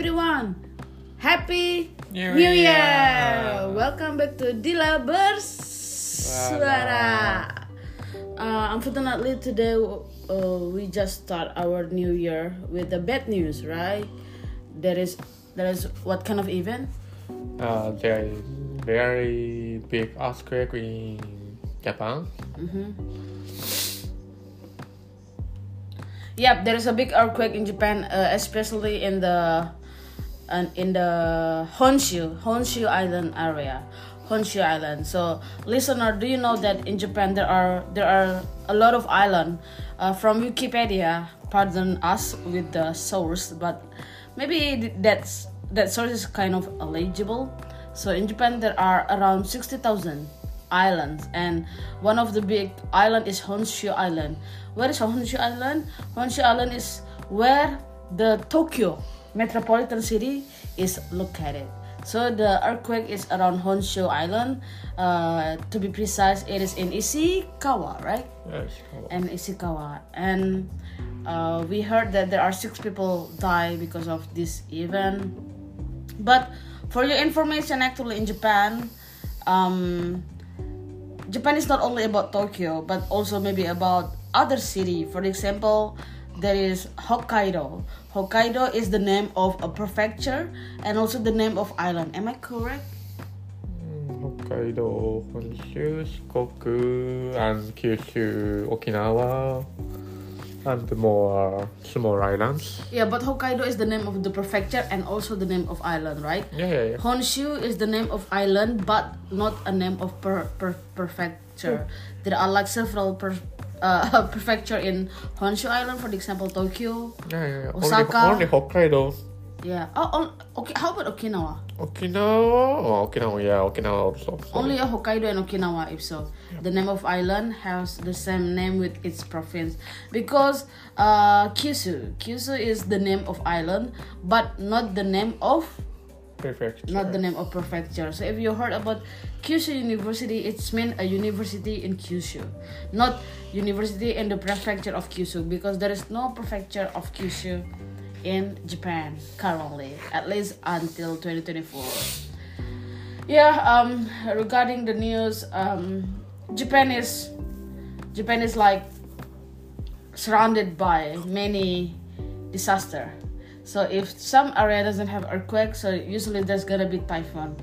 everyone. Happy New New Year. Year. Welcome back to Dila Bersuara. Uh, unfortunately, today uh, we just start our new year with the bad news, right? There is there is what kind of event? Uh, there is very big earthquake in Japan. Yep, there is a big earthquake in Japan, uh, especially in the uh, in the Honshu Honshu Island area, Honshu Island. So, listener, do you know that in Japan there are there are a lot of island? Uh, from Wikipedia, pardon us with the source, but maybe th- that's that source is kind of illegible. So in Japan there are around sixty thousand islands and one of the big island is Honshu Island. Where is Honshu Island? Honshu Island is where the Tokyo metropolitan city is located. So the earthquake is around Honshu Island. Uh, to be precise, it is in Ishikawa, right? Yes. And Ishikawa. And uh, we heard that there are six people die because of this event. But for your information, actually in Japan, um, Japan is not only about Tokyo, but also maybe about other city. For example, there is Hokkaido. Hokkaido is the name of a prefecture and also the name of island. Am I correct? Hmm, Hokkaido, Honshu, Shikoku, and Kyushu, Okinawa, and more small islands. Yeah, but Hokkaido is the name of the prefecture and also the name of island, right? Yeah, yeah, yeah. Honshu is the name of island, but not a name of per, per prefecture. Hmm. There are like several per- uh, prefecture in Honshu Island, for example, Tokyo. Yeah, yeah, yeah. Osaka. Only, only Hokkaido. Yeah. Oh, oh, okay. How about Okinawa? Okinawa? Oh, Okinawa, yeah, Okinawa also. Sorry. Only a Hokkaido and Okinawa, if so. The name of island has the same name with its province because uh, Kyushu. Kyushu is the name of island, but not the name of Prefecture. not the name of prefecture. So if you heard about Kyushu University, it's meant a university in Kyushu, not university in the prefecture of Kyushu because there is no prefecture of Kyushu in Japan currently, at least until 2024. Yeah, um, regarding the news, um, Japan is Japan is like surrounded by many disaster. So if some area doesn't have earthquake, so usually there's gonna be typhoon.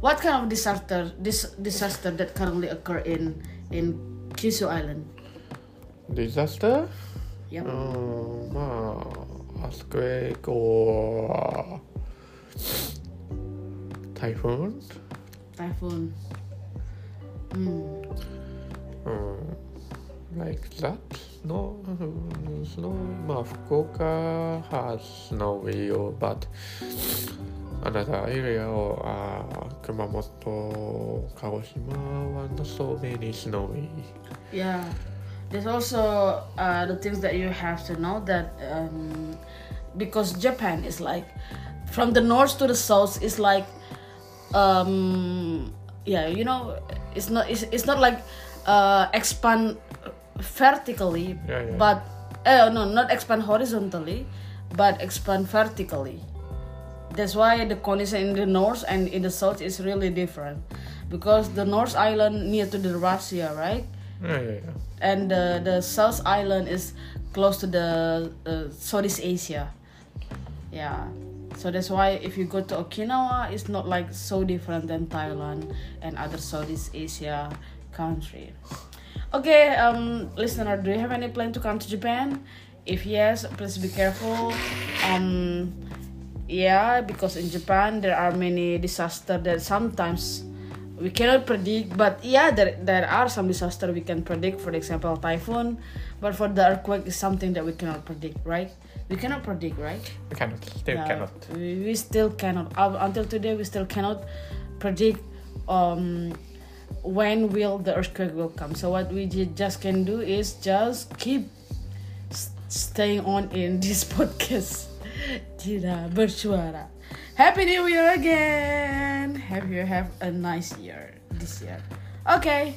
What kind of disaster this disaster that currently occur in in Kyushu Island? Disaster? Yep. Um, uh, earthquake or uh, typhoon? Typhoon. Mm. Um, like that snow, mhm, snow. Fukuoka has snow real, but another area or uh, Kumamoto, Kagoshima, are not so many snowy. Yeah, there's also uh, the things that you have to know that um, because Japan is like from the north to the south is like um, yeah you know it's not it's, it's not like uh, expand vertically Yeah, yeah. but uh, no not expand horizontally but expand vertically that's why the condition in the north and in the south is really different because the north island near to the Russia right Yeah, yeah, yeah. and the, the South Island is close to the uh, Southeast Asia. Yeah, so that's why if you go to Okinawa, it's not like so different than Thailand and other Southeast Asia country. Okay, um, listener, do you have any plan to come to Japan? If yes, please be careful. Um, yeah, because in Japan there are many disaster that sometimes we cannot predict but yeah there, there are some disaster we can predict for example typhoon but for the earthquake is something that we cannot predict right we cannot predict right We cannot, still cannot. we, we still cannot Up until today we still cannot predict um when will the earthquake will come. So what we just can do is just keep staying on in this podcast. Tidak bersuara. Happy new year again! Have you have a nice year this year. Okay